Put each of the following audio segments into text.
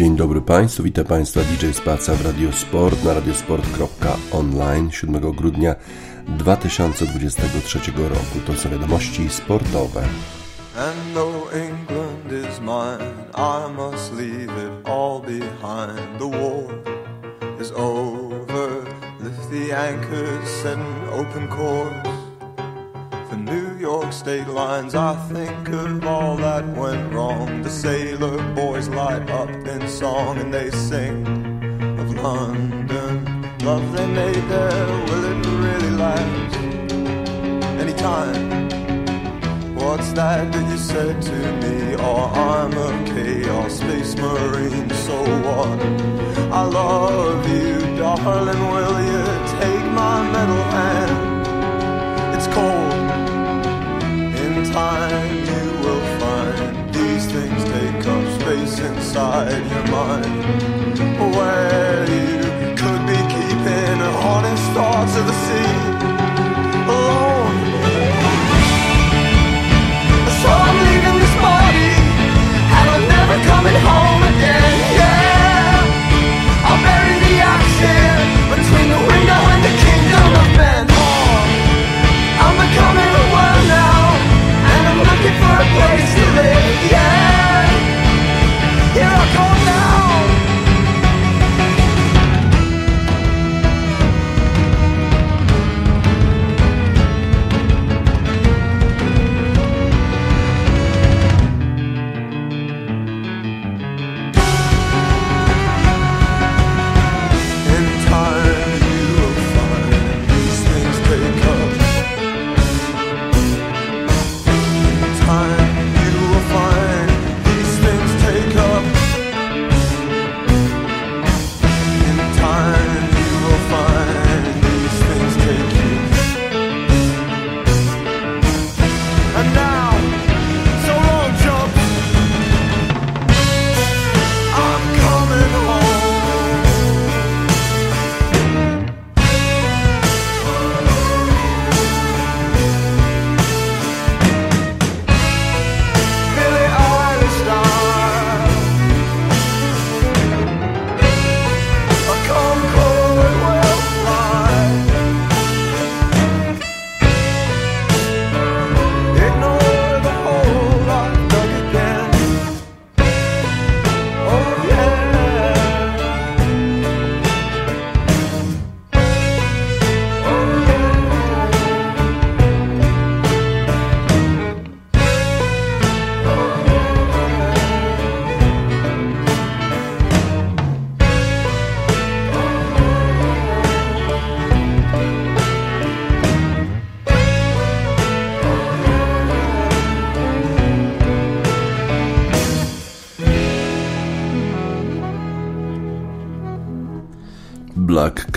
Dzień dobry Państwu, witam Państwa DJ Spaca w Radiosport na radiosport.online 7 grudnia 2023 roku. To są wiadomości sportowe. And though England is mine, I must leave it all behind. The war is over, lift the anchors, open course. York state lines, I think of all that went wrong. The sailor boys light up in song and they sing of London. Love they made there, will it really last? Anytime. What's that that you said to me? Oh, I'm a chaos space marine, so what? I love you, darling. Will you take my metal hand? It's cold time you will find. These things take up space inside your mind. Where you could be keeping honest thoughts of the sea praise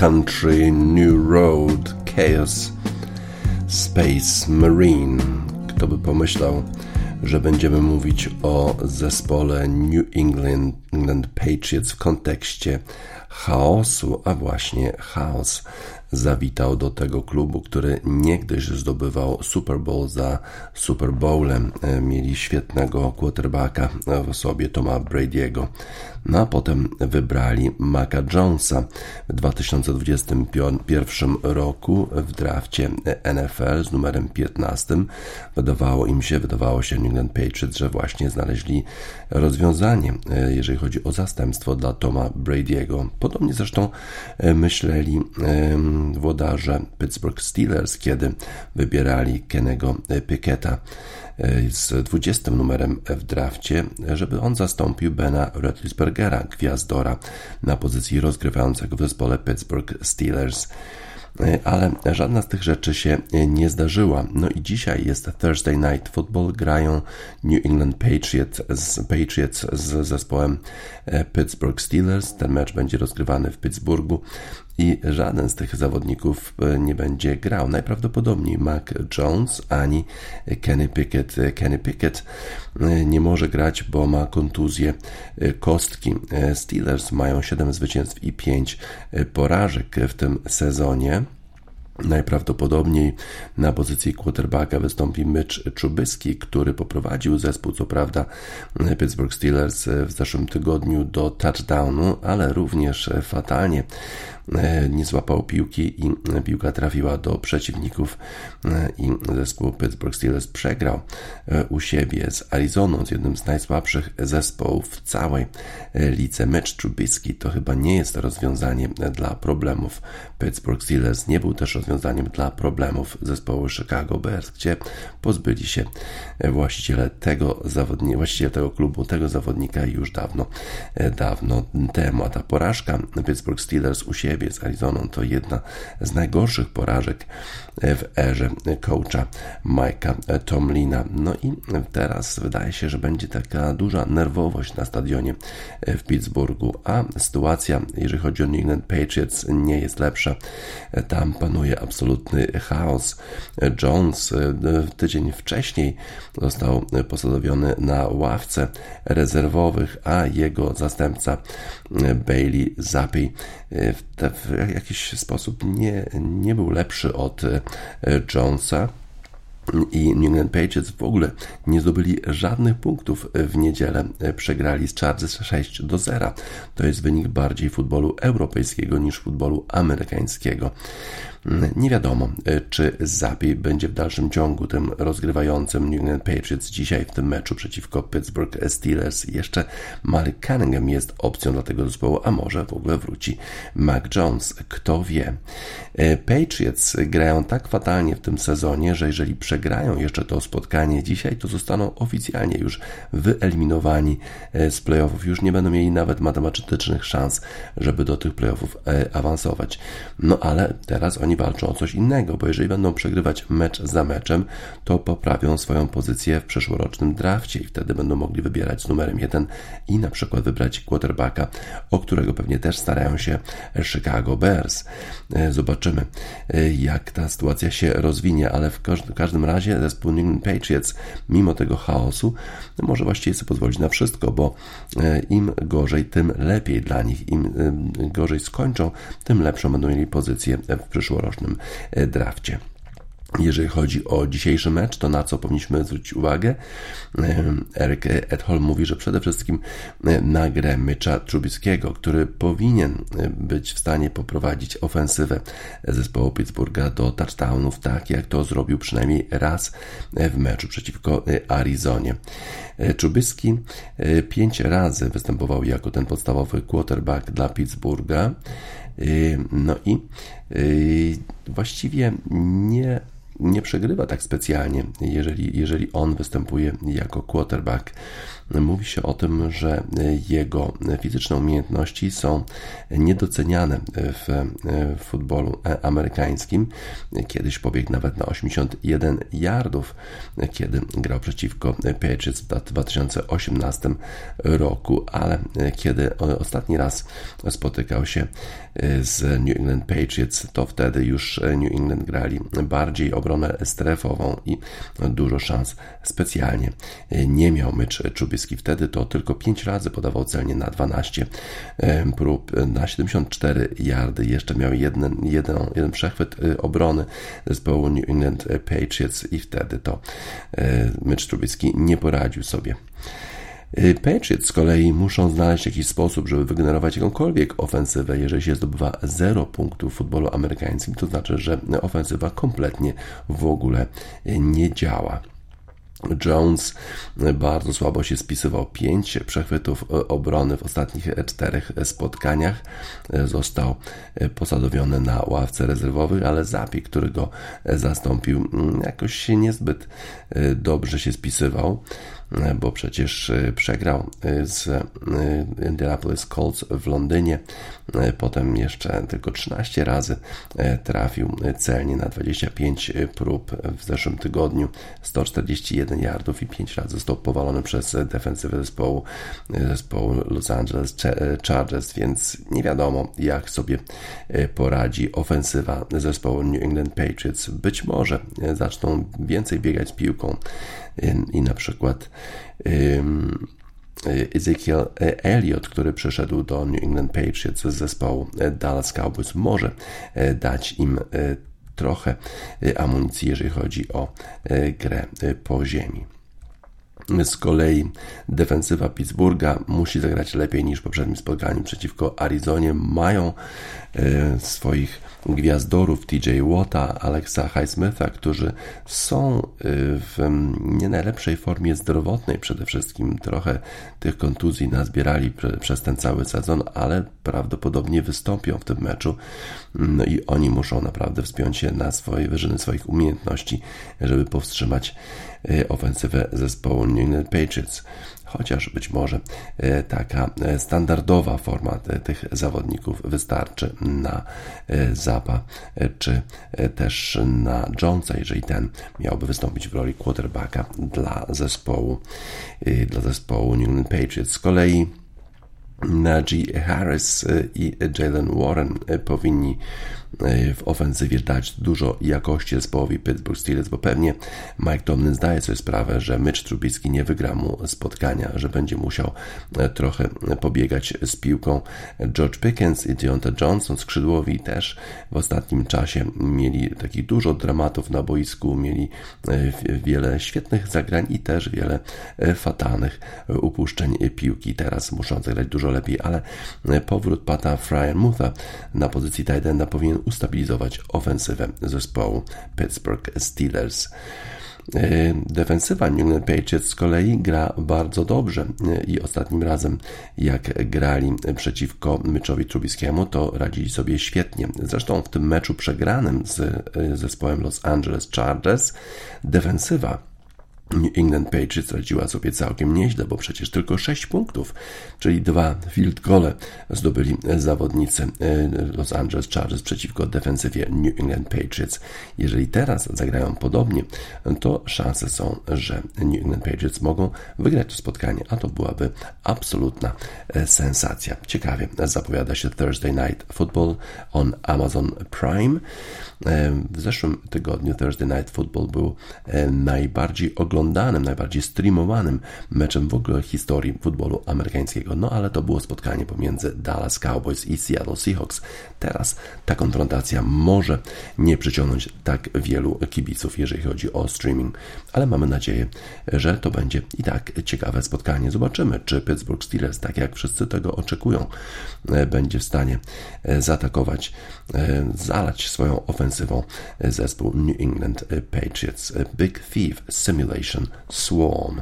Country, New Road, Chaos, Space Marine. Kto by pomyślał, że będziemy mówić o zespole New England, England Patriots w kontekście chaosu, a właśnie chaos zawitał do tego klubu, który niegdyś zdobywał Super Bowl za Super Bowlem. E, mieli świetnego quarterbacka w sobie Toma Brady'ego. No a potem wybrali Maca Jonesa w 2021 roku w drafcie NFL z numerem 15. Wydawało im się, wydawało się New England Patriots, że właśnie znaleźli rozwiązanie, e, jeżeli chodzi o zastępstwo dla Toma Brady'ego. Podobnie zresztą e, myśleli włodarze Pittsburgh Steelers, kiedy wybierali Kennego Picketa e, z 20 numerem w drafcie, żeby on zastąpił Bena Roethlisbergera, gwiazdora na pozycji rozgrywającego w zespole Pittsburgh Steelers. E, ale żadna z tych rzeczy się nie zdarzyła. No i dzisiaj jest Thursday Night Football, grają New England Patriots z, Patriots z zespołem e, Pittsburgh Steelers. Ten mecz będzie rozgrywany w Pittsburghu i żaden z tych zawodników e, nie będzie grał. Najprawdopodobniej Mac Jones ani Kenny Pickett. Kenny Pickett e, nie może grać, bo ma kontuzję e, kostki. Steelers mają 7 zwycięstw i 5 porażek w tym sezonie. Najprawdopodobniej na pozycji quarterbacka wystąpi Mitch Trubisky, który poprowadził zespół, co prawda Pittsburgh Steelers w zeszłym tygodniu do touchdownu, ale również fatalnie E, nie złapał piłki i piłka trafiła do przeciwników e, i zespół Pittsburgh Steelers przegrał e, u siebie z Arizoną, z jednym z najsłabszych zespołów w całej lidze. Mecz Trubisky to chyba nie jest rozwiązanie dla problemów Pittsburgh Steelers. Nie był też rozwiązaniem dla problemów zespołu Chicago Bears, gdzie pozbyli się właściciele tego zawodnika, właściciele tego klubu, tego zawodnika już dawno, dawno temu. A ta porażka Pittsburgh Steelers u siebie siebie z Arizoną to jedna z najgorszych porażek w erze coacha Mike'a Tomlina. No i teraz wydaje się, że będzie taka duża nerwowość na stadionie w Pittsburghu, a sytuacja, jeżeli chodzi o New England Patriots, nie jest lepsza. Tam panuje absolutny chaos. Jones tydzień wcześniej został posadowiony na ławce rezerwowych, a jego zastępca Bailey Zappi w jakiś sposób nie, nie był lepszy od e, Jonesa. I New England Patriots w ogóle nie zdobyli żadnych punktów w niedzielę. Przegrali z Chargers 6 do 0. To jest wynik bardziej futbolu europejskiego niż futbolu amerykańskiego. Nie wiadomo, e, czy Zapi będzie w dalszym ciągu tym rozgrywającym New England Patriots dzisiaj w tym meczu przeciwko Pittsburgh Steelers. Jeszcze Malik Cunningham jest opcją dla tego zespołu, a może w ogóle wróci Mac Jones. Kto wie. E, Patriots grają tak fatalnie w tym sezonie, że jeżeli przegrają jeszcze to spotkanie dzisiaj, to zostaną oficjalnie już wyeliminowani e, z playoffów. Już nie będą mieli nawet matematycznych szans, żeby do tych playoffów awansować. No ale teraz oni oni walczą o coś innego, bo jeżeli będą przegrywać mecz za meczem, to poprawią swoją pozycję w przyszłorocznym drafcie i wtedy będą mogli wybierać z numerem 1 i na przykład wybrać quarterbacka, o którego pewnie też starają się Chicago Bears. E, zobaczymy, e, jak ta sytuacja się rozwinie, ale w każdym razie zespół New England Patriots, mimo tego chaosu, może właściwie sobie pozwolić na wszystko, bo e, im gorzej, tym lepiej dla nich. Im gorzej skończą, tym lepszą będą mieli pozycję w przyszłorocznym rocznym e, drafcie. Jeżeli chodzi o dzisiejszy mecz, to na co powinniśmy zwrócić uwagę? Erik Edholm mówi, że przede wszystkim na grę Mycza Trubickiego, który powinien być w stanie poprowadzić ofensywę zespołu Pittsburgha do touchdownów, tak jak to zrobił przynajmniej raz w meczu przeciwko Arizonie. Trubisky pięć razy występował jako ten podstawowy quarterback dla Pittsburgha. No i właściwie nie nie przegrywa tak specjalnie, jeżeli, jeżeli on występuje jako quarterback. Mówi się o tym, że jego fizyczne umiejętności są niedoceniane w futbolu amerykańskim. Kiedyś pobiegł nawet na 81 yardów, kiedy grał przeciwko Patriots w 2018 roku, ale kiedy ostatni raz spotykał się z New England Patriots, to wtedy już New England grali bardziej obronę strefową i dużo szans specjalnie nie miał Mitch Wtedy to tylko 5 razy podawał celnie na 12 prób, na 74 yardy. Jeszcze miał jeden, jeden, jeden przechwyt y, obrony zespołu New England Patriots i wtedy to y, Mitch Trubisky nie poradził sobie. Y, Patriots z kolei muszą znaleźć jakiś sposób, żeby wygenerować jakąkolwiek ofensywę. Jeżeli się zdobywa 0 punktów w futbolu amerykańskim, to znaczy, że ofensywa kompletnie w ogóle nie działa. Jones bardzo słabo się spisywał. Pięć przechwytów obrony w ostatnich czterech spotkaniach. Został posadowiony na ławce rezerwowych, ale Zapi, który go zastąpił, jakoś się niezbyt dobrze się spisywał bo przecież przegrał z Indianapolis Colts w Londynie. Potem jeszcze tylko 13 razy trafił celnie na 25 prób w zeszłym tygodniu. 141 1 yardów i 5 razy został powalony przez defensywę zespołu, zespołu Los Angeles Chargers, więc nie wiadomo jak sobie poradzi ofensywa zespołu New England Patriots. Być może zaczną więcej biegać z piłką i na przykład Ezekiel Elliott, który przyszedł do New England Patriots z zespołu Dallas Cowboys, może e, dać im trochę amunicji, jeżeli chodzi o grę po ziemi. Z kolei defensywa Pittsburgha musi zagrać lepiej niż w poprzednim spotkaniu przeciwko Arizonie. Mają e, swoich gwiazdorów TJ Watta, Alexa Highsmitha, którzy są e, w nie najlepszej formie zdrowotnej przede wszystkim. Trochę tych kontuzji nazbierali przez ten cały sezon, ale prawdopodobnie wystąpią w tym meczu. No i oni muszą naprawdę wspiąć się na swoje wyżyny swoich umiejętności, żeby powstrzymać ofensywę zespołu New England Patriots chociaż być może e, taka e, standardowa forma tych zawodników wystarczy na Zapa czy też na Jonesa, jeżeli ten miałby wystąpić w roli quarterbacka dla zespołu dla zespołu New England Patriots. Z kolei Najee Harris i Jalen Warren powinni w ofensywie dać dużo jakości zespołowi Pittsburgh Steelers, bo pewnie Mike Tomlin zdaje sobie sprawę, że Mitch Trubisky nie wygra mu spotkania, że będzie musiał e, trochę pobiegać z piłką. George Pickens i Deontay Johnson, skrzydłowi też w ostatnim czasie mieli takich dużo dramatów na boisku, mieli e, wiele świetnych zagrań i też wiele e, fatalnych upuszczeń piłki. Teraz muszą zagrać dużo lepiej, ale powrót Pata Fryermutha na pozycji tight enda powinien ustabilizować ofensywę zespołu Pittsburgh Steelers. E, defensywa New England Patriots z kolei gra bardzo dobrze e, i ostatnim razem jak grali przeciwko Mitchowi Trubiskiemu to radzili sobie świetnie. Zresztą w tym meczu przegranym z e, zespołem Los Angeles Chargers defensywa New England Patriots radziła sobie całkiem nieźle, bo przecież tylko 6 punktów, czyli dwa field gole zdobyli zawodnicy e, Los Angeles Chargers przeciwko defensywie New England Patriots. Jeżeli teraz zagrają podobnie, to szanse są, że New England Patriots mogą wygrać to spotkanie, a to byłaby absolutna e, sensacja. Ciekawie zapowiada się Thursday Night Football on Amazon Prime. E, w zeszłym tygodniu Thursday Night Football był najbardziej oglądany oglądanym, najbardziej streamowanym meczem w ogóle historii futbolu amerykańskiego. No ale to było spotkanie pomiędzy Dallas Cowboys i Seattle Seahawks. Teraz ta konfrontacja może nie przyciągnąć tak wielu kibiców, jeżeli chodzi o streaming, ale mamy nadzieję, że to będzie i tak ciekawe spotkanie. Zobaczymy, czy Pittsburgh Steelers, tak jak wszyscy tego oczekują, będzie w stanie zaatakować, zalać swoją ofensywą zespół New England Patriots. Big Thief Simulation swarm.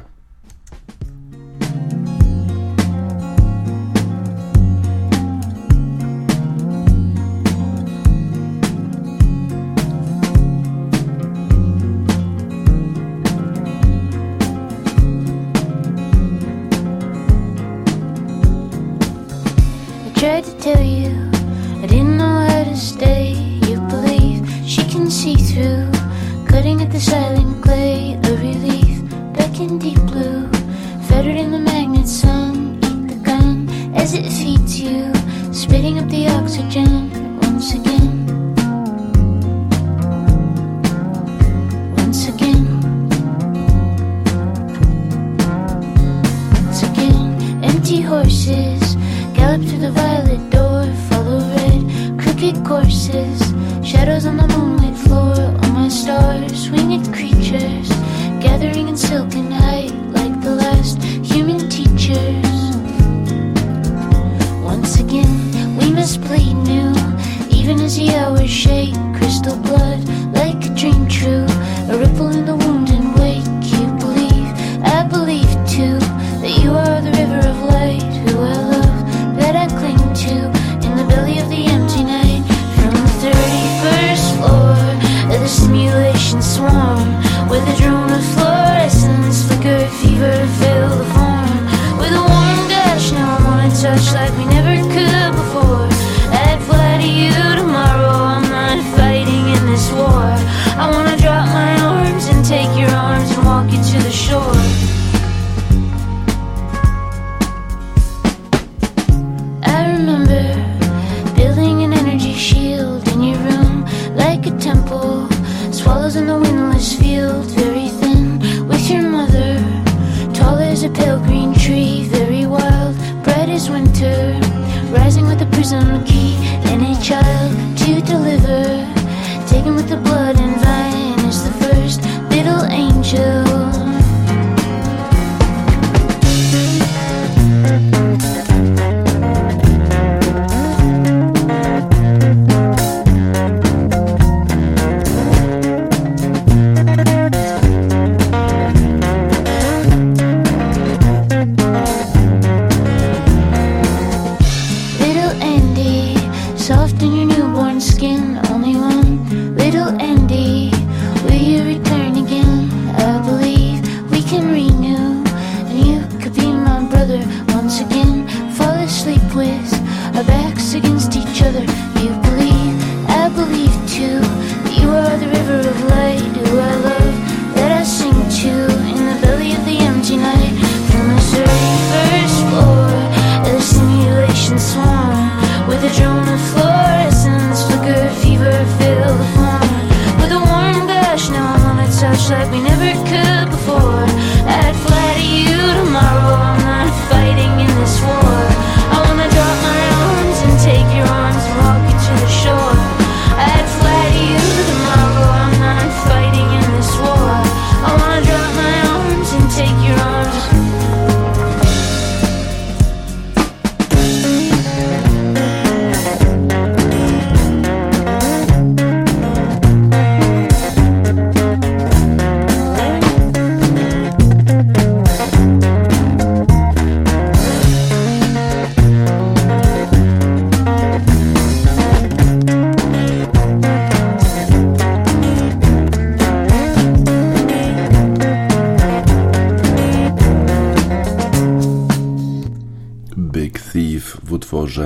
In the windless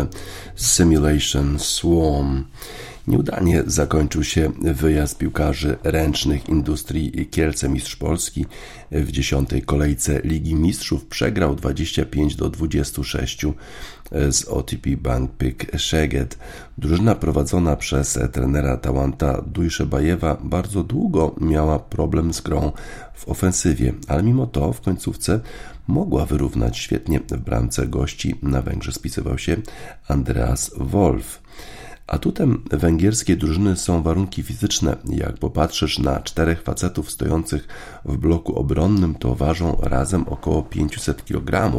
utworze Simulation Swarm. Nieudanie zakończył się wyjazd piłkarzy ręcznych Industrii Kielce Mistrz Polski. W dziesiątej kolejce Ligi Mistrzów przegrał 25 do 26 z OTP Bank Pick Szeged. Drużyna prowadzona przez trenera Tałanta Dujszebajewa bardzo długo miała problem z grą w ofensywie, ale mimo to w końcówce mogła wyrównać świetnie w bramce gości. Na Węgrzech spisywał się Andreas Wolf. Atutem węgierskiej drużyny są warunki fizyczne. Jak popatrzysz na czterech facetów stojących w bloku obronnym, to ważą razem około 500 kg,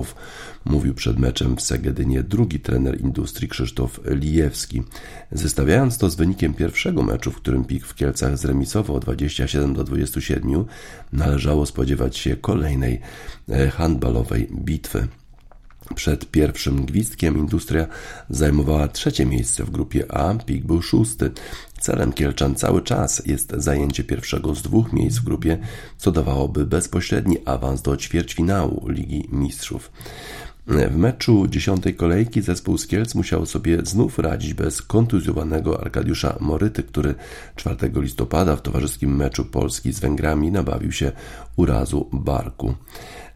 mówił przed meczem w Segedynie drugi trener Industrii Krzysztof Lijewski. Zestawiając to z wynikiem pierwszego meczu, w którym PIK w Kielcach zremisował 27 do 27, należało spodziewać się kolejnej e, handbalowej bitwy. Przed pierwszym gwizdkiem Industria zajmowała trzecie miejsce w grupie A, PIK był szósty. Celem Kielczan cały czas jest zajęcie pierwszego z dwóch miejsc w grupie, co dawałoby bezpośredni awans do ćwierćfinału Ligi Mistrzów. W meczu dziesiątej kolejki zespół z Kielc musiał sobie znów radzić bez kontuzjowanego Arkadiusza Moryty, który 4 listopada w towarzyskim meczu Polski z Węgrami nabawił się urazu barku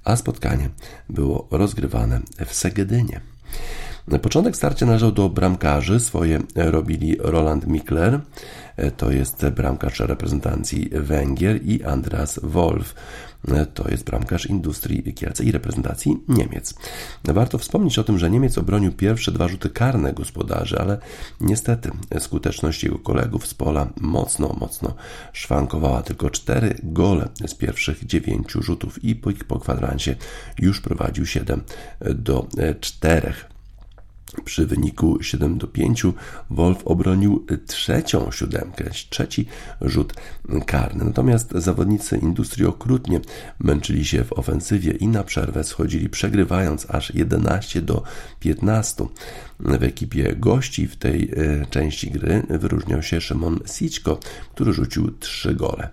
a spotkanie było rozgrywane w Segedynie. Początek starcia należał do bramkarzy. Swoje robili Roland Mikler, to jest bramkarz reprezentacji Węgier i Andreas Wolf to jest bramkarz Industrii Kielce i reprezentacji Niemiec. Warto wspomnieć o tym, że Niemiec obronił pierwsze dwa rzuty karne gospodarzy, ale niestety skuteczność jego kolegów z pola mocno, mocno szwankowała. Tylko cztery gole z pierwszych dziewięciu rzutów i po, po kwadransie już prowadził 7 do 4. Przy wyniku 7 do 5 Wolf obronił trzecią siódemkę, trzeci rzut karny. Natomiast zawodnicy Industrii okrutnie męczyli się w ofensywie i na przerwę schodzili przegrywając aż 11 do 15. W ekipie gości w tej e, części gry wyróżniał się Szymon Sićko, który rzucił trzy gole.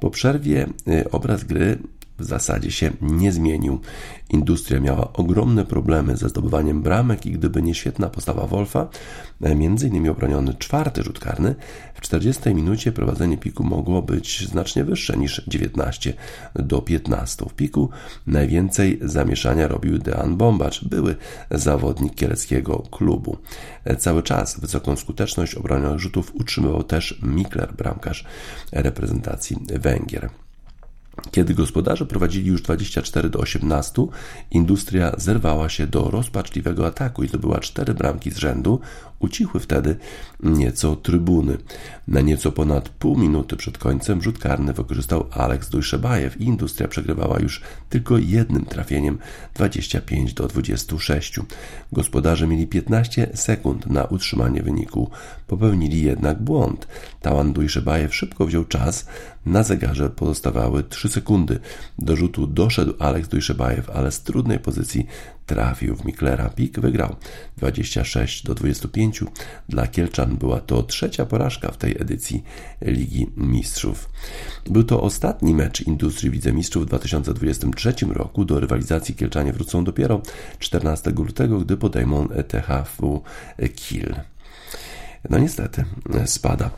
Po przerwie e, obraz gry w zasadzie się nie zmienił. Industria miała ogromne problemy ze zdobywaniem bramek i gdyby nie świetna postawa Wolfa, e, innymi obroniony czwarty rzut karny, w 40 minucie prowadzenie piku mogło być znacznie wyższe niż 19 do 15. W piku najwięcej zamieszania robił Dean Bombacz, były zawodnik kieleckiego klubu. E, cały czas wysoką skuteczność obronionych rzutów utrzymywał też Mikler, bramkarz reprezentacji Węgier. Kiedy gospodarze prowadzili już 24 do 18, industria zerwała się do rozpaczliwego ataku i zdobyła cztery bramki z rzędu. Ucichły wtedy nieco trybuny. Na nieco ponad pół minuty przed końcem rzut karny wykorzystał Aleks Dujszebajew i industria przegrywała już tylko jednym trafieniem 25 do 26. Gospodarze mieli 15 sekund na utrzymanie wyniku. Popełnili jednak błąd. Tawan Dujszebajew szybko wziął czas. Na zegarze pozostawały 3 sekundy. Do rzutu doszedł Aleks Dujszebajew, ale z trudnej pozycji trafił w Miklera. Pik wygrał 26 do 25. Dla Kielczan była to trzecia porażka w tej edycji Ligi Mistrzów. Był to ostatni mecz Industrii Wicemistrzów w 2023 roku. Do rywalizacji Kielczanie wrócą dopiero 14 lutego, gdy podejmą THW Kiel. No niestety spada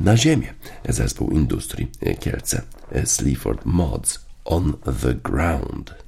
na ziemię zespół Industrii Kielce Sleaford Mods on the ground.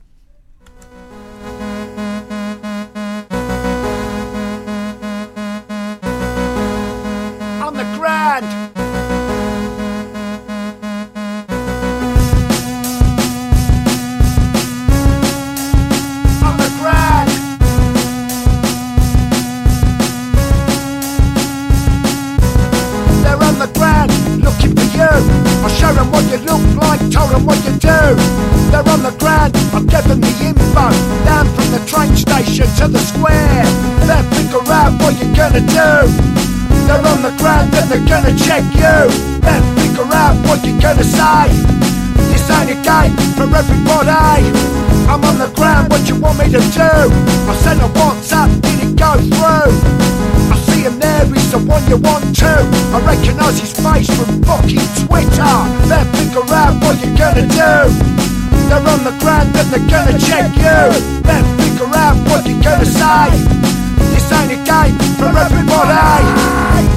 Gonna do? They're on the ground and they're gonna check you. Then figure out what you're gonna say. Ain't a game for everybody. I'm on the ground, what you want me to do? I sent a WhatsApp, did it go through? I see him there, he's the one you want to. I recognise his face from fucking Twitter. Then figure out what you're gonna do. They're on the ground and they're gonna check you. Then figure out what you're gonna say. Ain't a game for everybody.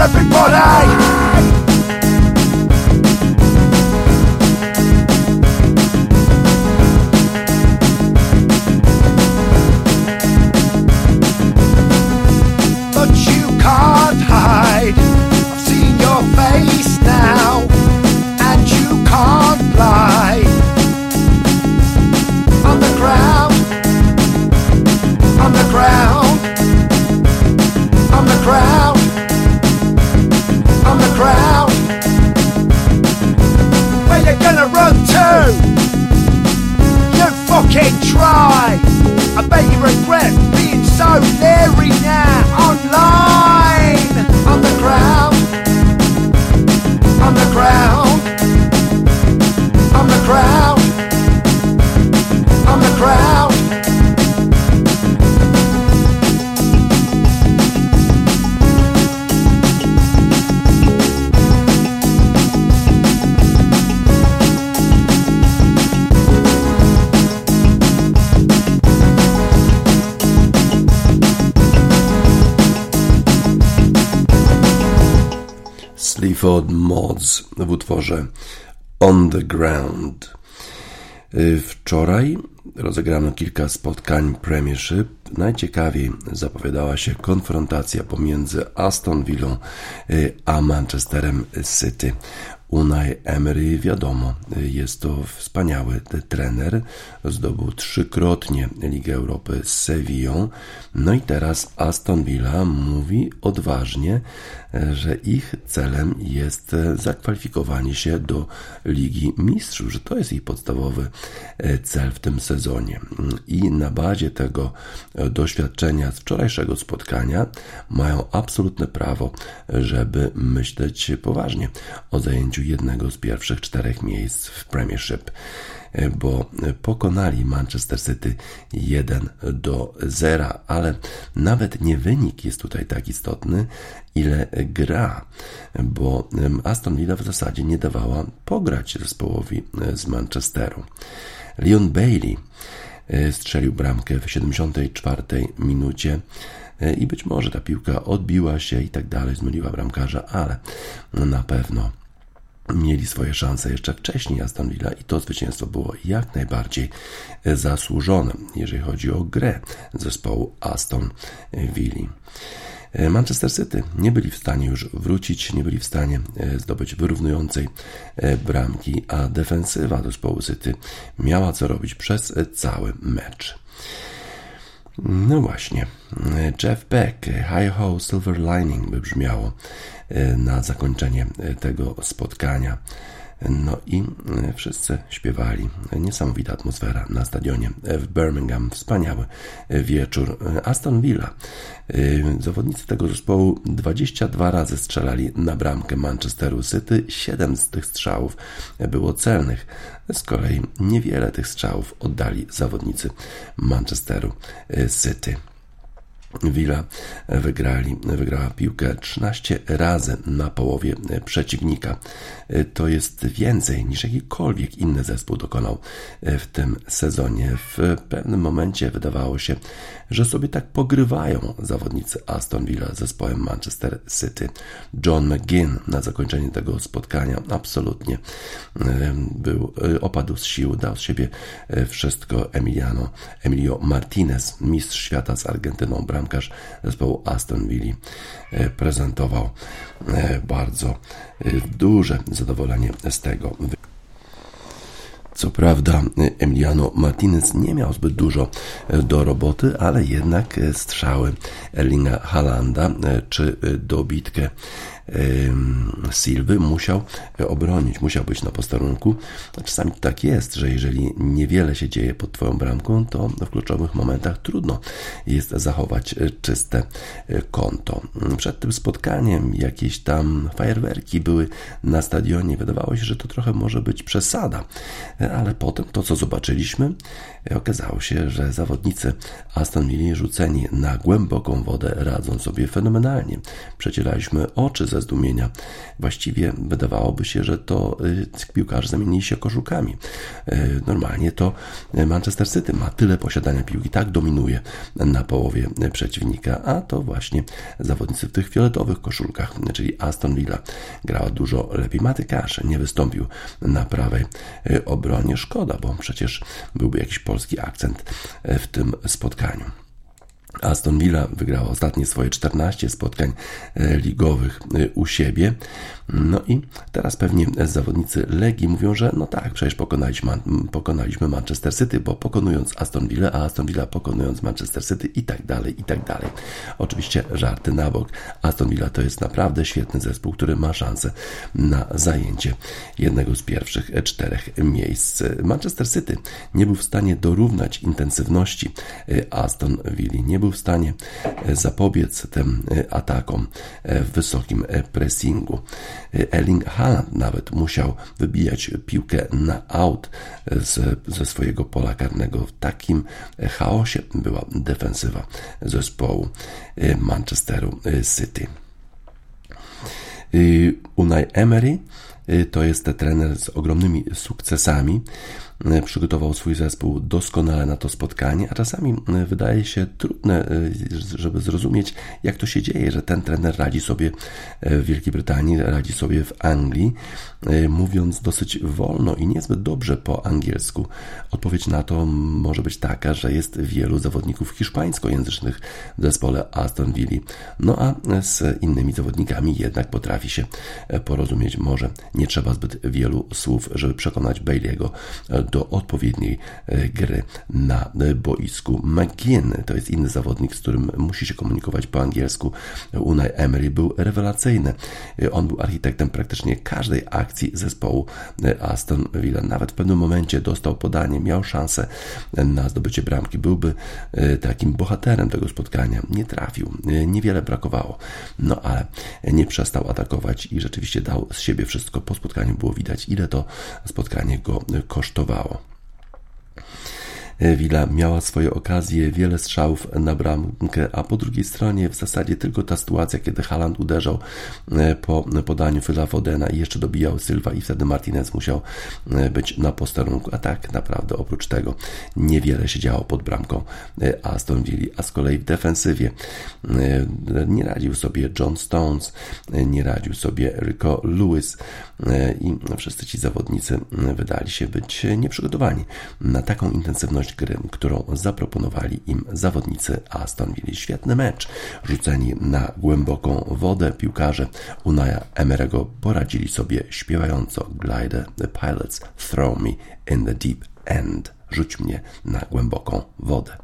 Everybody. Sleaford Mods w utworze On the Ground. Y, Wczoraj rozegrano kilka spotkań Premiership. Najciekawiej zapowiadała się konfrontacja pomiędzy Aston Villą y, a Manchesterem City. Unai Emery, wiadomo, y, jest to wspaniały trener. Zdobył trzykrotnie Ligę Europy z Sevillą. No i teraz Aston Villa mówi odważnie, że ich celem jest zakwalifikowanie się do Ligi Mistrzów, że to jest ich podstawowy cel w tym sezonie. I na bazie tego doświadczenia z wczorajszego spotkania mają absolutne prawo, żeby myśleć poważnie o zajęciu jednego z pierwszych czterech miejsc w Premiership, bo pokonali Manchester City 1 do 0, ale nawet nie wynik jest tutaj tak istotny, ile gra, bo Aston Villa w zasadzie nie dawała pograć zespołowi z Manchesteru. Leon Bailey strzelił bramkę w 74 minucie i być może ta piłka odbiła się i tak dalej, zmyliła bramkarza, ale na pewno mieli swoje szanse jeszcze wcześniej Aston Villa i to zwycięstwo było jak najbardziej zasłużone, jeżeli chodzi o grę zespołu Aston Villa. Manchester City nie byli w stanie już wrócić, nie byli w stanie zdobyć wyrównującej bramki, a defensywa zespołu City miała co robić przez cały mecz. No właśnie, Jeff Beck, Hi Ho Silver Lining by brzmiało na zakończenie tego spotkania. No i wszyscy śpiewali. Niesamowita atmosfera na stadionie w Birmingham. Wspaniały wieczór. Aston Villa. Zawodnicy tego zespołu 22 razy strzelali na bramkę Manchesteru City. 7 z tych strzałów było celnych. Z kolei niewiele tych strzałów oddali zawodnicy Manchesteru City. Villa wygrali, wygrała piłkę 13 razy na połowie przeciwnika. To jest więcej niż jakikolwiek inny zespół dokonał w tym sezonie. W pewnym momencie wydawało się, że sobie tak pogrywają zawodnicy Aston Villa z zespołem Manchester City. John McGinn na zakończenie tego spotkania absolutnie był, opadł z sił, dał z siebie wszystko Emiliano, Emilio Martinez, mistrz świata z Argentyną, bramkarz zespołu Aston Villa, prezentował bardzo duże zadowolenie z tego. Co prawda Emiliano Martinez nie miał zbyt dużo do roboty, ale jednak strzały Erlinga Halanda czy dobitkę Silwy musiał obronić, musiał być na posterunku. Czasami tak jest, że jeżeli niewiele się dzieje pod Twoją bramką, to w kluczowych momentach trudno jest zachować czyste konto. Przed tym spotkaniem jakieś tam fajerwerki były na stadionie. Wydawało się, że to trochę może być przesada, ale potem to, co zobaczyliśmy, okazało się, że zawodnicy Aston Villa rzuceni na głęboką wodę radzą sobie fenomenalnie. Przecieraliśmy oczy ze zdumienia. Właściwie wydawałoby się, że to y, piłkarze zamienili się koszulkami. Y, normalnie to Manchester City ma tyle posiadania piłki, tak dominuje na połowie przeciwnika, a to właśnie zawodnicy w tych fioletowych koszulkach, czyli Aston Villa grała dużo lepiej. Maty Cash nie wystąpił na prawej y, obronie. Szkoda, bo przecież byłby jakiś polski akcent w tym spotkaniu. Aston Villa wygrała ostatnie swoje 14 spotkań e, ligowych e, u siebie. No i teraz pewnie zawodnicy Legii mówią, że no tak, przecież pokonaliśmy, pokonaliśmy Manchester City, bo pokonując Aston Villa, a Aston Villa pokonując Manchester City i tak dalej, i tak dalej. Oczywiście żarty na bok. Aston Villa to jest naprawdę świetny zespół, który ma szansę na zajęcie jednego z pierwszych czterech miejsc. Manchester City nie był w stanie dorównać intensywności Aston Villa, nie był w stanie zapobiec tym atakom w wysokim pressingu. Erling Haaland nawet musiał wybijać piłkę na out z, ze swojego pola karnego. W takim chaosie była defensywa zespołu Manchesteru City. Unai Emery to jest trener z ogromnymi sukcesami. E, przygotował swój zespół doskonale na to spotkanie, a czasami e, wydaje się trudne, e, żeby zrozumieć, jak to się dzieje, że ten trener radzi sobie w Wielkiej Brytanii, radzi sobie w Anglii, mówiąc dosyć wolno i niezbyt dobrze po angielsku. Odpowiedź na to może być taka, że jest wielu zawodników hiszpańskojęzycznych w zespole Aston Villa. No a z innymi zawodnikami jednak potrafi się porozumieć. Może nie trzeba zbyt wielu słów, żeby przekonać Bailey'ego do odpowiedniej e, gry na e, boisku. McGinn to jest inny zawodnik, z którym musi się komunikować po angielsku. Unai Emery był rewelacyjny. E, on był architektem praktycznie każdej akcji zespołu Aston Villa. Nawet w pewnym momencie dostał podanie, miał szansę na zdobycie bramki. Byłby takim bohaterem tego spotkania. Nie trafił, niewiele brakowało. No ale nie przestał atakować i rzeczywiście dał z siebie wszystko. Po spotkaniu było widać, ile to spotkanie go kosztowało. vowel. Villa miała swoje okazje, wiele strzałów na bramkę, a po drugiej stronie w zasadzie tylko ta sytuacja, kiedy Haaland uderzał e, po podaniu Phila Fodena i jeszcze dobijał Silva i wtedy Martinez musiał e, być na posterunku, a tak naprawdę oprócz tego niewiele się działo pod bramką e, Aston Villa, a z kolei w defensywie nie radził sobie John Stones, nie radził sobie Rico Lewis i wszyscy ci zawodnicy wydali się być nieprzygotowani na taką intensywność gry, którą zaproponowali im zawodnicy Aston Villa. Świetny mecz. Rzuceni na głęboką wodę piłkarze Unaja Emerego poradzili sobie śpiewająco Glide the Pilots Throw Me in the Deep End. Rzuć mnie na głęboką wodę.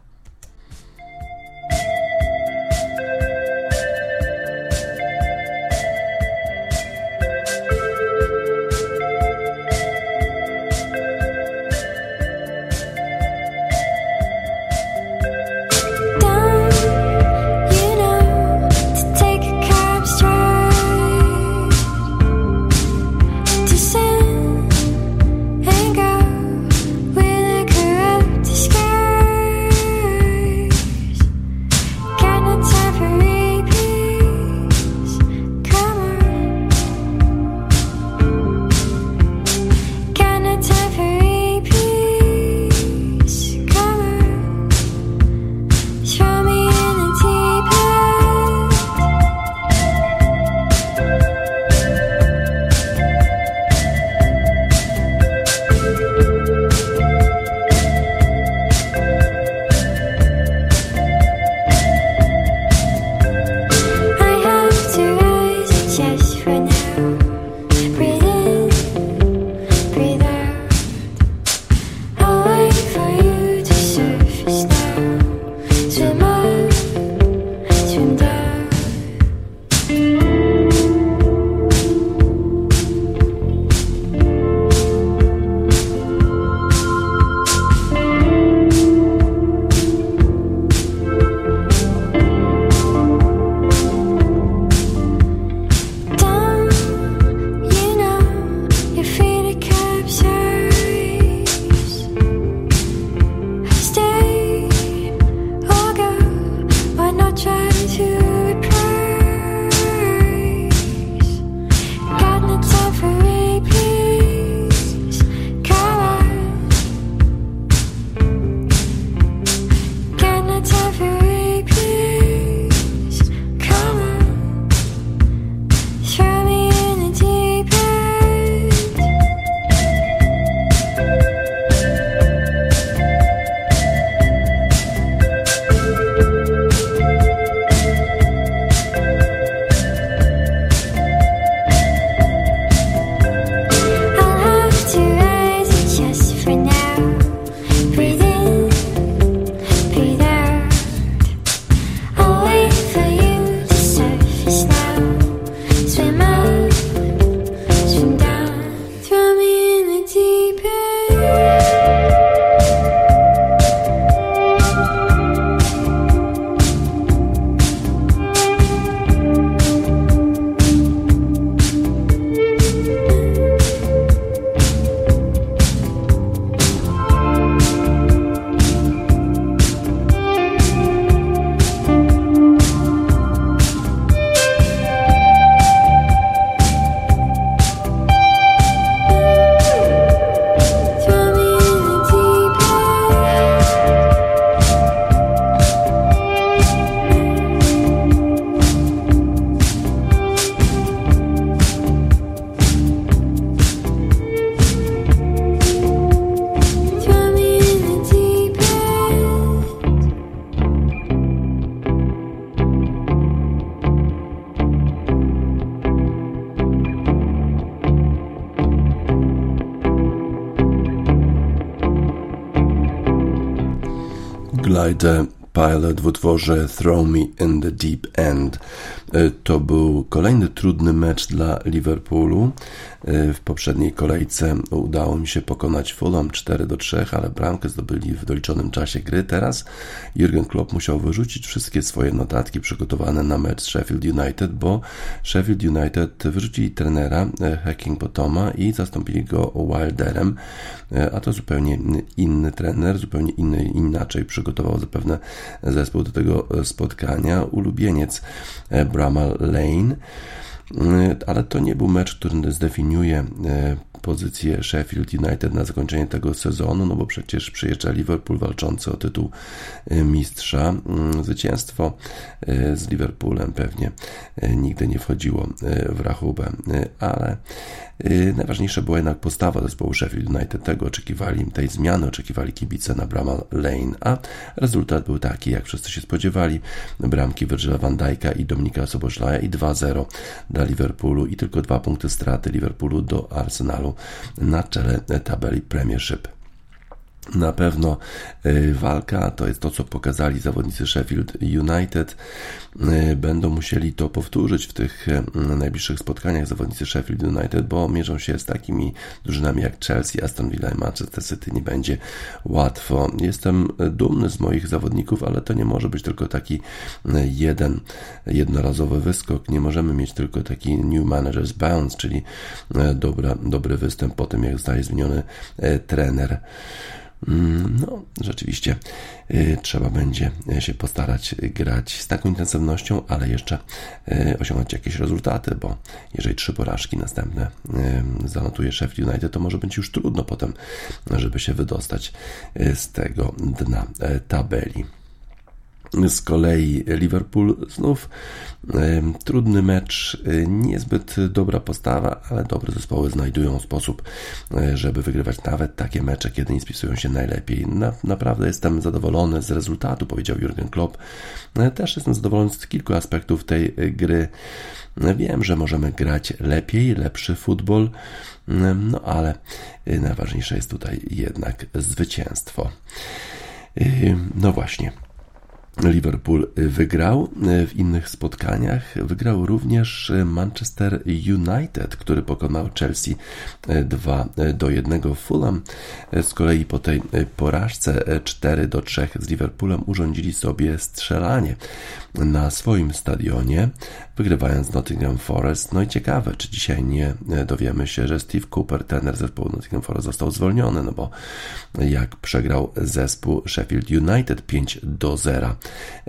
Elijah Pilot w utworze Throw Me in the Deep End. E, to był kolejny trudny mecz dla Liverpoolu. E, w poprzedniej kolejce udało mi się pokonać Fulham 4 do 3, ale bramkę zdobyli w doliczonym czasie gry. Teraz Jurgen Klopp musiał wyrzucić wszystkie swoje notatki przygotowane na mecz Sheffield United, bo Sheffield United wyrzucili trenera e, Hacking Potoma i zastąpili go Wilderem, a to zupełnie inny trener, zupełnie inny, inaczej przygotował zapewne zespół do tego spotkania. Ulubieniec Bramall Lane ale to nie był mecz, który zdefiniuje e, pozycję Sheffield United na zakończenie tego sezonu, no bo przecież przyjeżdża Liverpool walczący o tytuł e, mistrza. Mm, zwycięstwo e, z Liverpoolem pewnie nigdy nie wchodziło w rachubę, ale najważniejsza była jednak postawa zespołu Sheffield United. Tego oczekiwali, tej zmiany oczekiwali kibice na Bramall Lane, a rezultat był taki, jak wszyscy się spodziewali. Bramki Virgila van Dijk'a i Dominika Soboszlaja i 2-0 dla Liverpoolu i tylko dwa punkty straty Liverpoolu do Arsenalu na czele tabeli Premiership. Na pewno y, walka to jest to, co pokazali zawodnicy Sheffield United. Y, będą musieli to powtórzyć w tych y, najbliższych spotkaniach zawodnicy Sheffield United, bo mierzą się z takimi drużynami jak Chelsea, Aston Villa i Manchester City. Nie będzie łatwo. Jestem dumny z moich zawodników, ale to nie może być tylko taki jeden jednorazowy wyskok. Nie możemy mieć tylko taki new managers bounce, czyli dobra, dobry występ po tym, jak zostaje zmieniony trener. Mm, no, rzeczywiście y, trzeba będzie się postarać grać z taką intensywnością, ale jeszcze y, osiągnąć jakieś rezultaty, bo jeżeli trzy porażki następne y, zanotuje Sheffield United, to może być już trudno potem, żeby się wydostać z tego dna tabeli. Z kolei Liverpool znów trudny mecz, e, niezbyt dobra postawa, ale dobre zespoły znajdują sposób, e, żeby wygrywać nawet takie mecze, kiedy nie spisują się najlepiej. Na, naprawdę jestem zadowolony z rezultatu, powiedział Jurgen Klopp. E, też jestem zadowolony z kilku aspektów tej gry. Wiem, że możemy grać lepiej, lepszy futbol, no ale najważniejsze jest tutaj jednak zwycięstwo. No właśnie. Liverpool wygrał w innych spotkaniach. Wygrał również Manchester United, który pokonał Chelsea 2 do 1. Fulham z kolei po tej porażce 4 do 3 z Liverpoolem urządzili sobie strzelanie na swoim stadionie, wygrywając Nottingham Forest. No i ciekawe, czy dzisiaj nie dowiemy się, że Steve Cooper, trener zespołu Nottingham Forest, został zwolniony, no bo jak przegrał zespół Sheffield United 5 do 0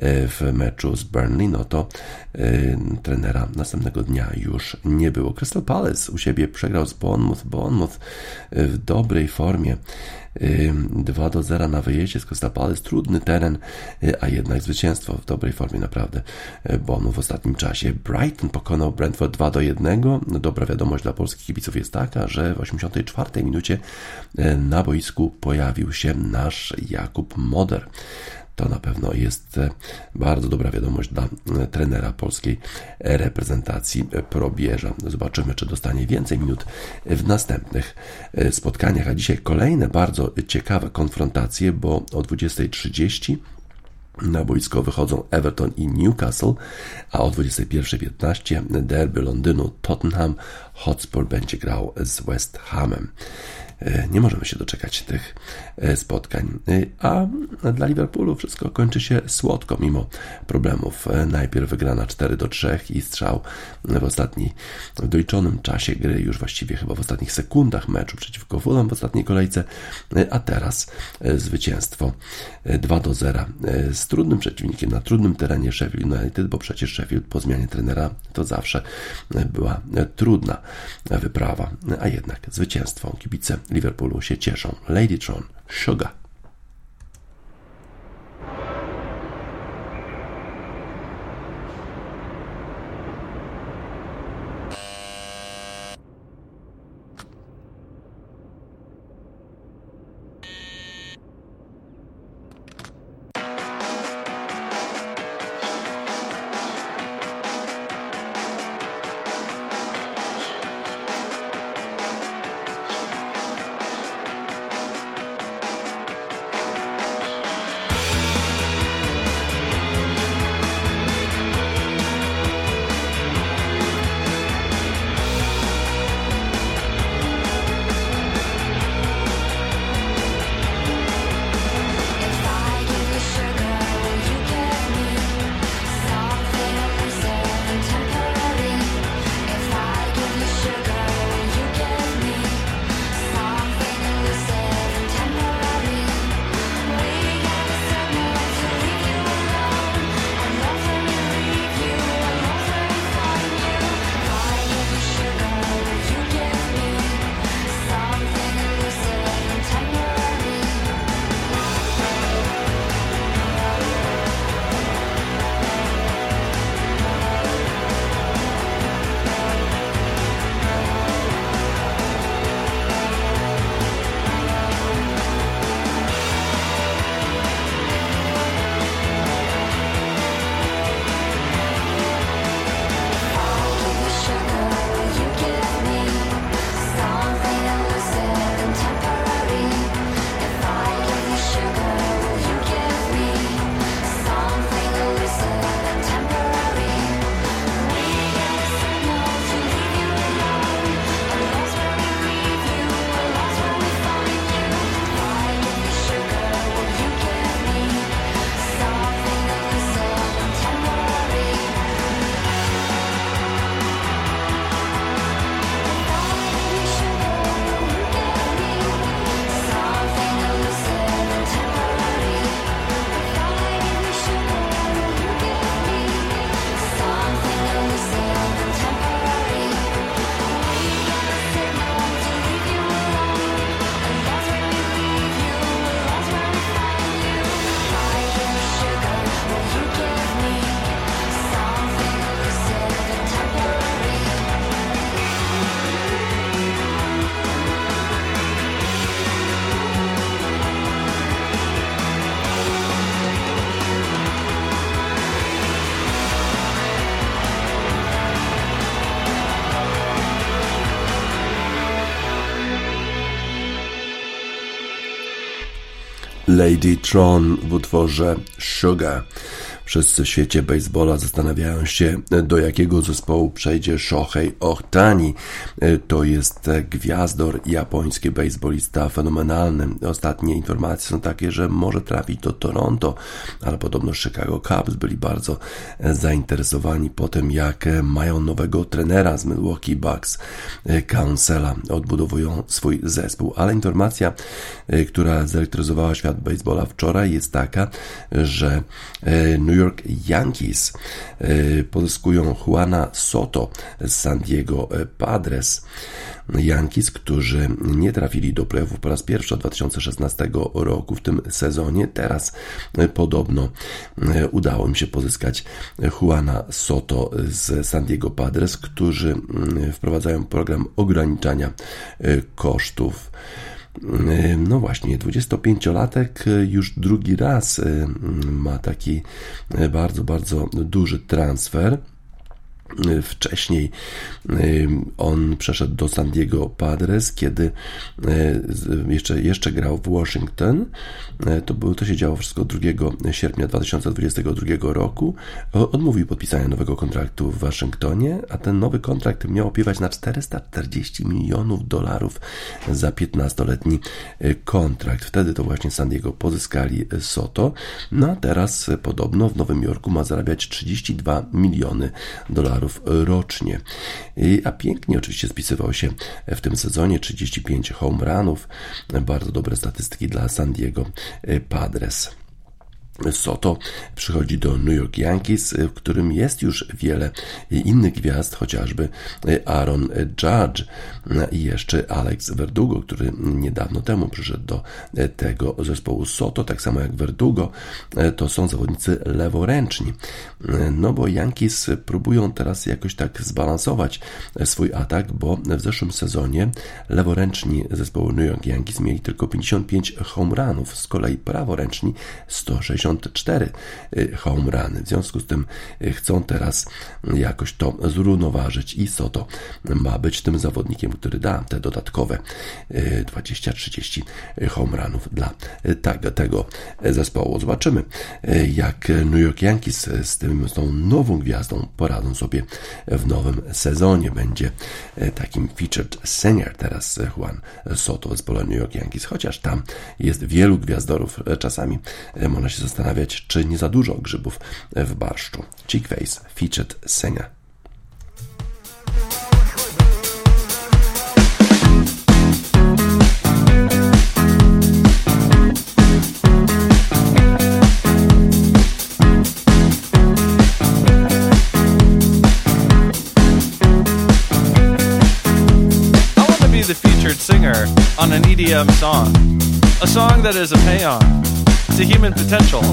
w meczu z Burnley, no to y, trenera następnego dnia już nie było. Crystal Palace u siebie przegrał z Bournemouth. Bournemouth w dobrej formie 2 do 0 na wyjeździe z Crystal Palace, trudny teren, y, a jednak zwycięstwo w dobrej formie naprawdę y, Bonu w ostatnim czasie. Brighton pokonał Brentford 2 do 1. Dobra wiadomość dla polskich kibiców jest taka, że w 84 minucie na boisku pojawił się nasz Jakub Moder. To na pewno jest e, bardzo dobra wiadomość dla e, trenera polskiej reprezentacji probierza. Zobaczymy, czy dostanie więcej minut w następnych e, spotkaniach. A dzisiaj kolejne bardzo ciekawe konfrontacje, bo o 20.30 na boisko wychodzą Everton i Newcastle, a o 21.15 derby Londynu Tottenham Hotspur będzie grał z West Hamem. E, nie możemy się doczekać tych e, spotkań. E, a dla Liverpoolu wszystko kończy się słodko, mimo problemów. Najpierw wygrana 4 do 3 i strzał w ostatniej, w doliczonym czasie gry, już właściwie chyba w ostatnich sekundach meczu przeciwko Fulham w ostatniej kolejce, a teraz zwycięstwo 2 do 0 z trudnym przeciwnikiem na trudnym terenie Sheffield United, bo przecież Sheffield po zmianie trenera to zawsze była trudna wyprawa, a jednak zwycięstwo kibice Liverpoolu się cieszą. Ladytron, Sugar. Lady Tron w utworze Sugar. Wszyscy w świecie baseballa zastanawiają się, do jakiego zespołu przejdzie Shohei Ohtani. To jest gwiazdor, japoński baseballista fenomenalny. Ostatnie informacje są takie, że może trafić do Toronto, ale podobno Chicago Cubs byli bardzo zainteresowani po tym, jak mają nowego trenera z Milwaukee Bucks, Councela, odbudowują swój zespół. Ale informacja, która zelektryzowała świat baseballa wczoraj jest taka, że New York Yankees e, pozyskują Juana Soto z San Diego Padres. Yankees, którzy nie trafili do playoffów po raz pierwszy od 2016 roku w tym sezonie. Teraz e, podobno e, udało im się pozyskać Juana Soto z San Diego Padres, którzy mm, wprowadzają program ograniczania kosztów. No właśnie, 25-latek już drugi raz ma taki bardzo, bardzo duży transfer. Wcześniej on przeszedł do San Diego Padres, kiedy jeszcze, jeszcze grał w Washington. To, było, to się działo wszystko 2 sierpnia 2022 roku. Odmówił podpisania nowego kontraktu w Waszyngtonie, a ten nowy kontrakt miał opiewać na 440 milionów dolarów za 15-letni kontrakt. Wtedy to właśnie San Diego pozyskali Soto. No a teraz podobno w Nowym Jorku ma zarabiać 32 miliony dolarów dolarów rocznie. A pięknie oczywiście spisywał się w tym sezonie 35 home runów, bardzo dobre statystyki dla San Diego Padres. Soto przychodzi do New York Yankees, w którym jest już wiele innych gwiazd, chociażby Aaron Judge i jeszcze Alex Verdugo, który niedawno temu przyszedł do tego zespołu Soto, tak samo jak Verdugo, to są zawodnicy leworęczni. No bo Yankees próbują teraz jakoś tak zbalansować swój atak, bo w zeszłym sezonie leworęczni zespołu New York Yankees mieli tylko 55 home runów, z kolei praworęczni 160 54 y, home runy. W związku z tym y, chcą teraz jakoś to zrównoważyć i Soto ma być tym zawodnikiem, który da te dodatkowe 20-30 y, home runów dla tego zespołu. Zobaczymy, jak New York Yankees z, tym, z tą nową gwiazdą poradzą sobie w nowym sezonie. Będzie takim featured senior teraz Juan Soto z pola New York Yankees, chociaż tam jest wielu gwiazdorów. Czasami można się zastanowić, zastanawiać, czy nie za dużo grzybów w barszczu. Chickface featured Senia. the featured singer on an EDM song. A song that is a paean to human potential.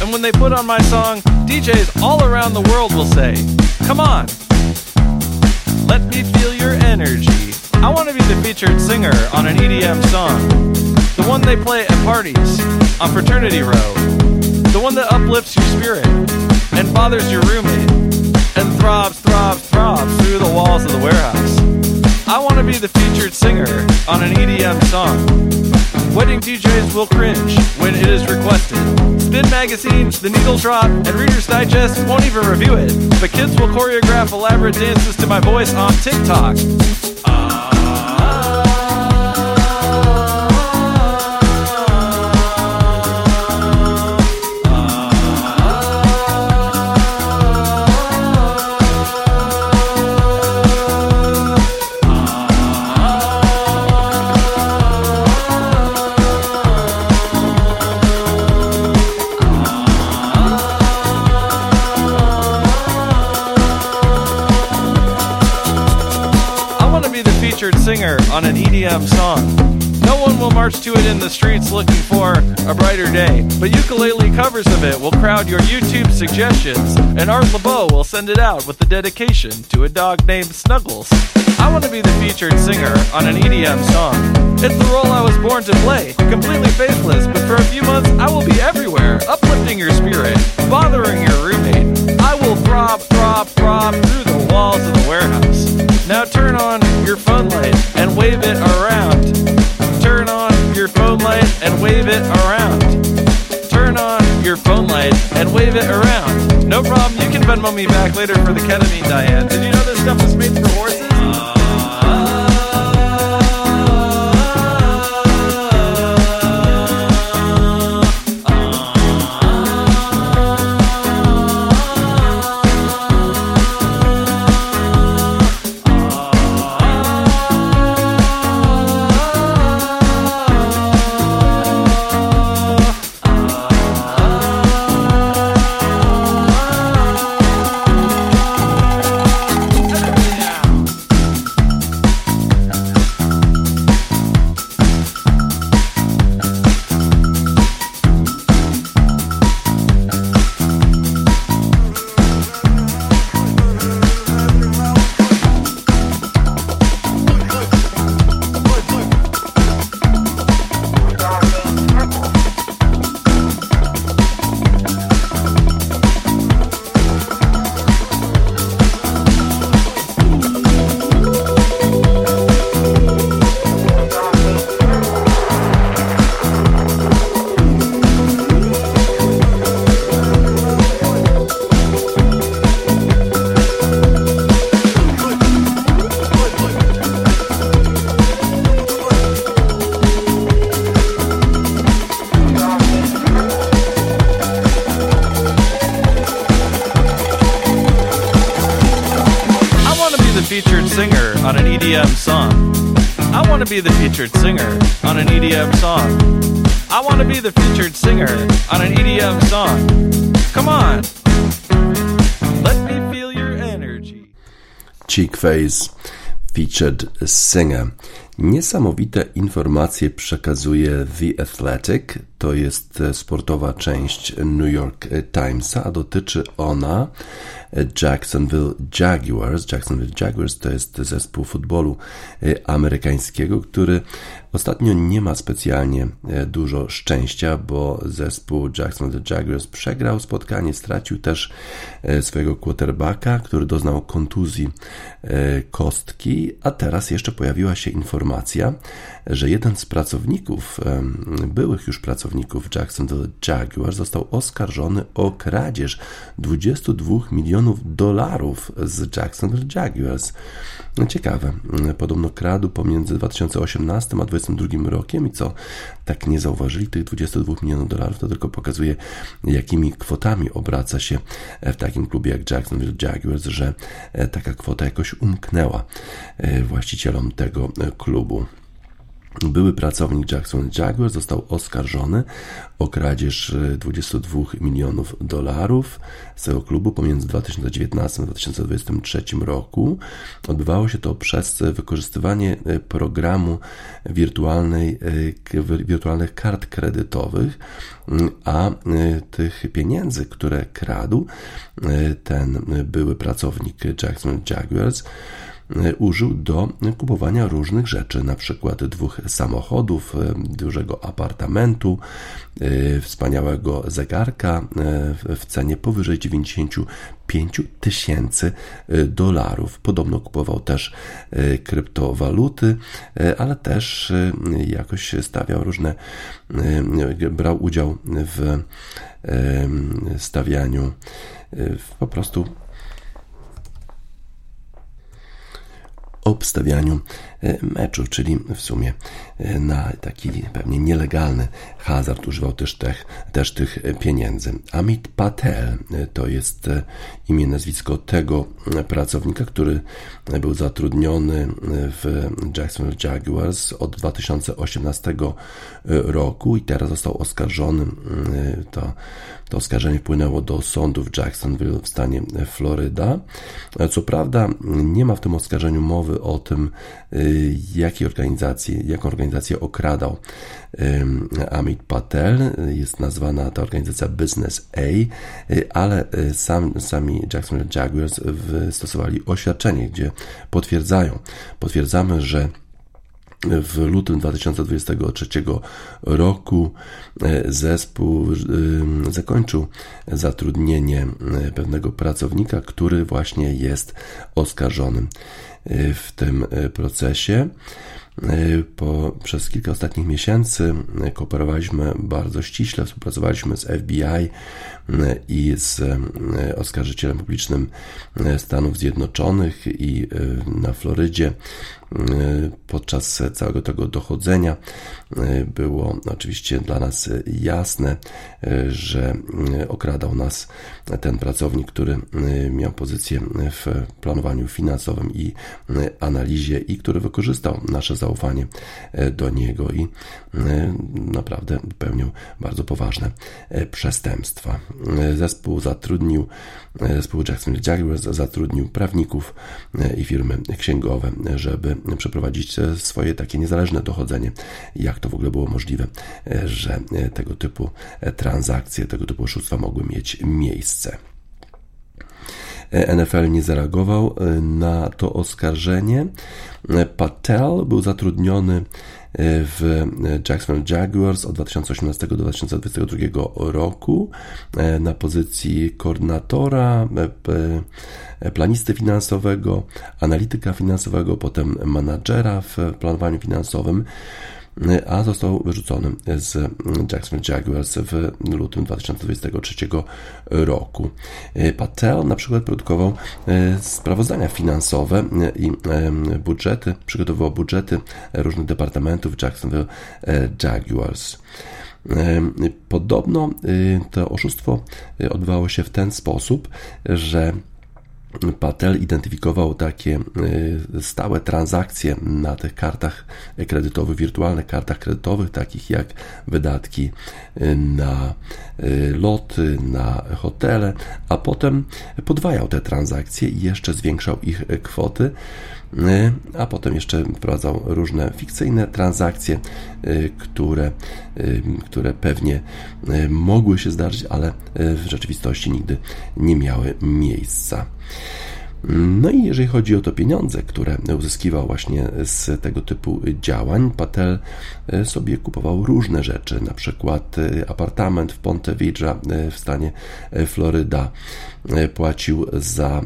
And when they put on my song, DJs all around the world will say, Come on, let me feel your energy. I want to be the featured singer on an EDM song. The one they play at parties, on Fraternity Row. The one that uplifts your spirit and bothers your roommate and throbs, throbs, throbs through the walls of the warehouse. I want to be the featured singer on an EDM song. Wedding DJs will cringe when it is requested. Spin Magazine, The Needle Drop, and Reader's Digest won't even review it. But kids will choreograph elaborate dances to my voice on TikTok. singer the streets looking for a brighter day, but ukulele covers of it will crowd your YouTube suggestions, and Art LeBeau will send it out with the dedication to a dog named Snuggles. I want to be the featured singer on an EDM song. It's the role I was born to play, completely faithless, but for a few months I will be everywhere, uplifting your spirit, bothering your roommate. I will throb, throb, throb through the walls of the warehouse. Now turn on wave it around. Turn on your phone light and wave it around. No problem, you can Venmo me back later for the ketamine diet. Did you know this stuff is made for horses? Face featured singer. Niesamowite informacje przekazuje The Athletic, to jest sportowa część New York Timesa, a dotyczy ona Jacksonville Jaguars. Jacksonville Jaguars to jest zespół futbolu e, amerykańskiego, który ostatnio nie ma specjalnie e, dużo szczęścia, bo zespół Jacksonville Jaguars przegrał spotkanie, stracił też e, swojego quarterbacka, który doznał kontuzji kostki, a teraz jeszcze pojawiła się informacja, że jeden z pracowników, byłych już pracowników Jacksonville Jaguars został oskarżony o kradzież 22 milionów dolarów z Jacksonville Jaguars. Ciekawe, podobno kradł pomiędzy 2018 a 2022 rokiem i co, tak nie zauważyli tych 22 milionów dolarów, to tylko pokazuje, jakimi kwotami obraca się w takim klubie jak Jacksonville Jaguars, że taka kwota jakoś umknęła e, właścicielom tego klubu. Były pracownik Jackson Jaguar został oskarżony o kradzież 22 e, milionów dolarów z tego klubu pomiędzy 2019 a 2023 roku. Odbywało się to przez wykorzystywanie e, programu wirtualnej, e, wirtualnych kart kredytowych, a tych pieniędzy, które kradł ten były pracownik Jackson Jaguars, E, użył do kupowania różnych rzeczy, na przykład dwóch samochodów, e, dużego apartamentu, e, wspaniałego zegarka w cenie powyżej 95 tysięcy dolarów. Podobno kupował też kryptowaluty, ale też jakoś stawiał różne, brał udział w stawianiu po prostu obstawianiu e, meczu, czyli w sumie e, na taki pewnie nielegalny hazard używał też tych, też tych pieniędzy. Amit Patel e, to jest imię, nazwisko tego pracownika, który był zatrudniony w Jacksonville Jaguars od 2018 roku i teraz został oskarżony. To, to oskarżenie wpłynęło do sądu w Jacksonville w stanie Floryda. Co prawda nie ma w tym oskarżeniu mowy o tym, y, jakiej organizacji, jaką organizację okradał Amit Patel. Jest nazwana ta organizacja Business A, y, ale y, sam, sami Jacksonville Jaguars stosowali oświadczenie, gdzie potwierdzają, potwierdzamy, że w lutym 2023 roku e, zespół e, zakończył zatrudnienie e, pewnego pracownika, który właśnie jest oskarżonym w tym procesie. Po, przez kilka ostatnich miesięcy kooperowaliśmy bardzo ściśle, współpracowaliśmy z FBI i z oskarżycielem publicznym Stanów Zjednoczonych i na Florydzie podczas całego tego dochodzenia było oczywiście dla nas jasne, że okradał nas ten pracownik, który miał pozycję w planowaniu finansowym i analizie i który wykorzystał nasze zaufanie do niego i naprawdę pełnił bardzo poważne przestępstwa. Zespół zatrudnił, zespół Jacksonville Jaguars zatrudnił prawników i firmy księgowe, żeby przeprowadzić swoje takie niezależne dochodzenie, jak to w ogóle było możliwe, że tego typu transakcje, tego typu oszustwa mogły mieć miejsce. NFL nie zareagował na to oskarżenie. Patel był zatrudniony w Jacksonville Jaguars od 2018 do 2022 roku na pozycji koordynatora, planisty finansowego, analityka finansowego, potem menadżera w planowaniu finansowym a został wyrzucony z Jacksonville Jaguars w lutym 2023 roku. Patel na przykład produkował e, sprawozdania finansowe i e, budżety, przygotowywał budżety różnych departamentów Jacksonville e, Jaguars. Podobno to oszustwo odbywało się w ten sposób, że Patel identyfikował takie y, stałe transakcje na tych kartach kredytowych, wirtualnych kartach kredytowych, takich jak wydatki y, na y, loty, na hotele, a potem podwajał te transakcje i jeszcze zwiększał ich kwoty a potem jeszcze wprowadzał różne fikcyjne transakcje, które, które pewnie mogły się zdarzyć, ale w rzeczywistości nigdy nie miały miejsca. No i jeżeli chodzi o to pieniądze, które uzyskiwał właśnie z tego typu działań, Patel e, sobie kupował różne rzeczy, na przykład e, apartament w Ponte Vedra e, w stanie Floryda, płacił za,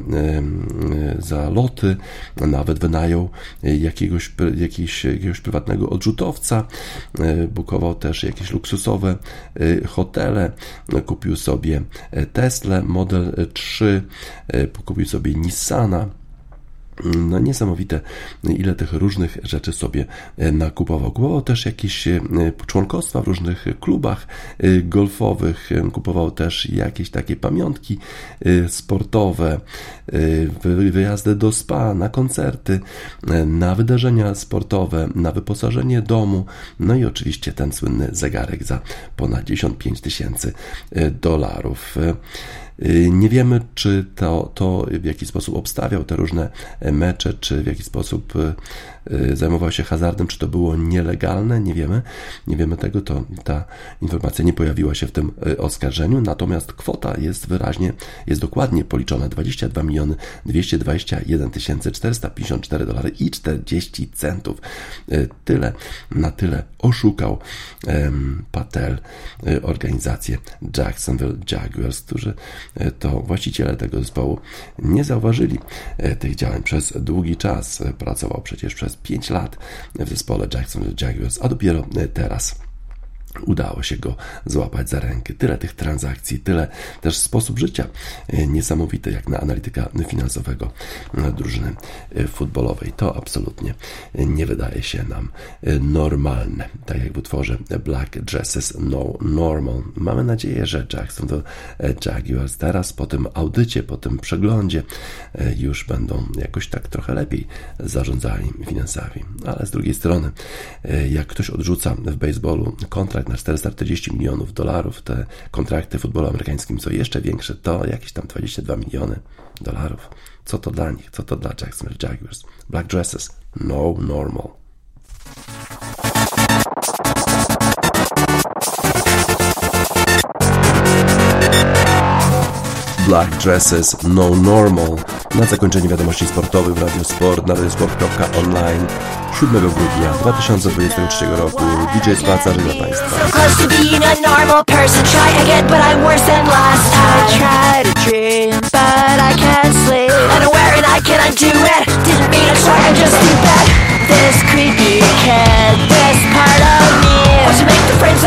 za loty, nawet wynajął jakiegoś, jakiegoś, jakiegoś prywatnego odrzutowca, bukował też jakieś luksusowe hotele, kupił sobie Tesla Model 3, kupił sobie Nissana, no niesamowite, ile tych różnych rzeczy sobie e, nakupował. Kupował też jakieś e, członkostwa w różnych klubach e, golfowych, kupował też jakieś takie pamiątki sportowe, wyjazdy do spa, na koncerty, na wydarzenia sportowe, na wyposażenie domu, no i oczywiście ten słynny zegarek za ponad 55 tysięcy dolarów. Y, nie wiemy, czy to, to w jaki sposób obstawiał te różne mecze, czy w jaki sposób y, Y, zajmował się hazardem, czy to było nielegalne, nie wiemy. Nie wiemy tego, to ta informacja nie pojawiła się w tym oskarżeniu, natomiast kwota jest wyraźnie, jest dokładnie policzona 22 miliony 221 454 dolary i 40 centów. Tyle, na tyle oszukał Patel organizację Jacksonville Jaguars, którzy to właściciele tego zespołu nie zauważyli tych działań przez długi czas. Pracował przecież przez 5 lat w zespole Jacksonville Jaguars, a dopiero teraz udało się go złapać za rękę. Tyle tych transakcji, tyle też sposób życia e, niesamowity jak na analityka finansowego e, drużyny e, futbolowej. To absolutnie nie wydaje się nam normalne. Tak jak w utworze Black Dresses No Normal. Mamy nadzieję, że Jacksonville Jaguars teraz po tym audycie, po tym przeglądzie już będą jakoś tak trochę lepiej zarządzali finansami. Ale z drugiej strony, jak ktoś odrzuca w baseballu kontrakt kontrakt na 440 milionów dolarów, te kontrakty w futbolu amerykańskim są jeszcze większe, to jakieś tam 22 miliony dolarów. Co to dla nich? Co to dla Jacksonville Jaguars? Black dresses, no normal. Black Dresses No Normal. Na zakończenie wiadomości sportowych w Radio Sport na radiosport.online 7 grudnia 2023 roku. DJ Spaca dla Państwa. This creepy kid, this part of me. To make the friends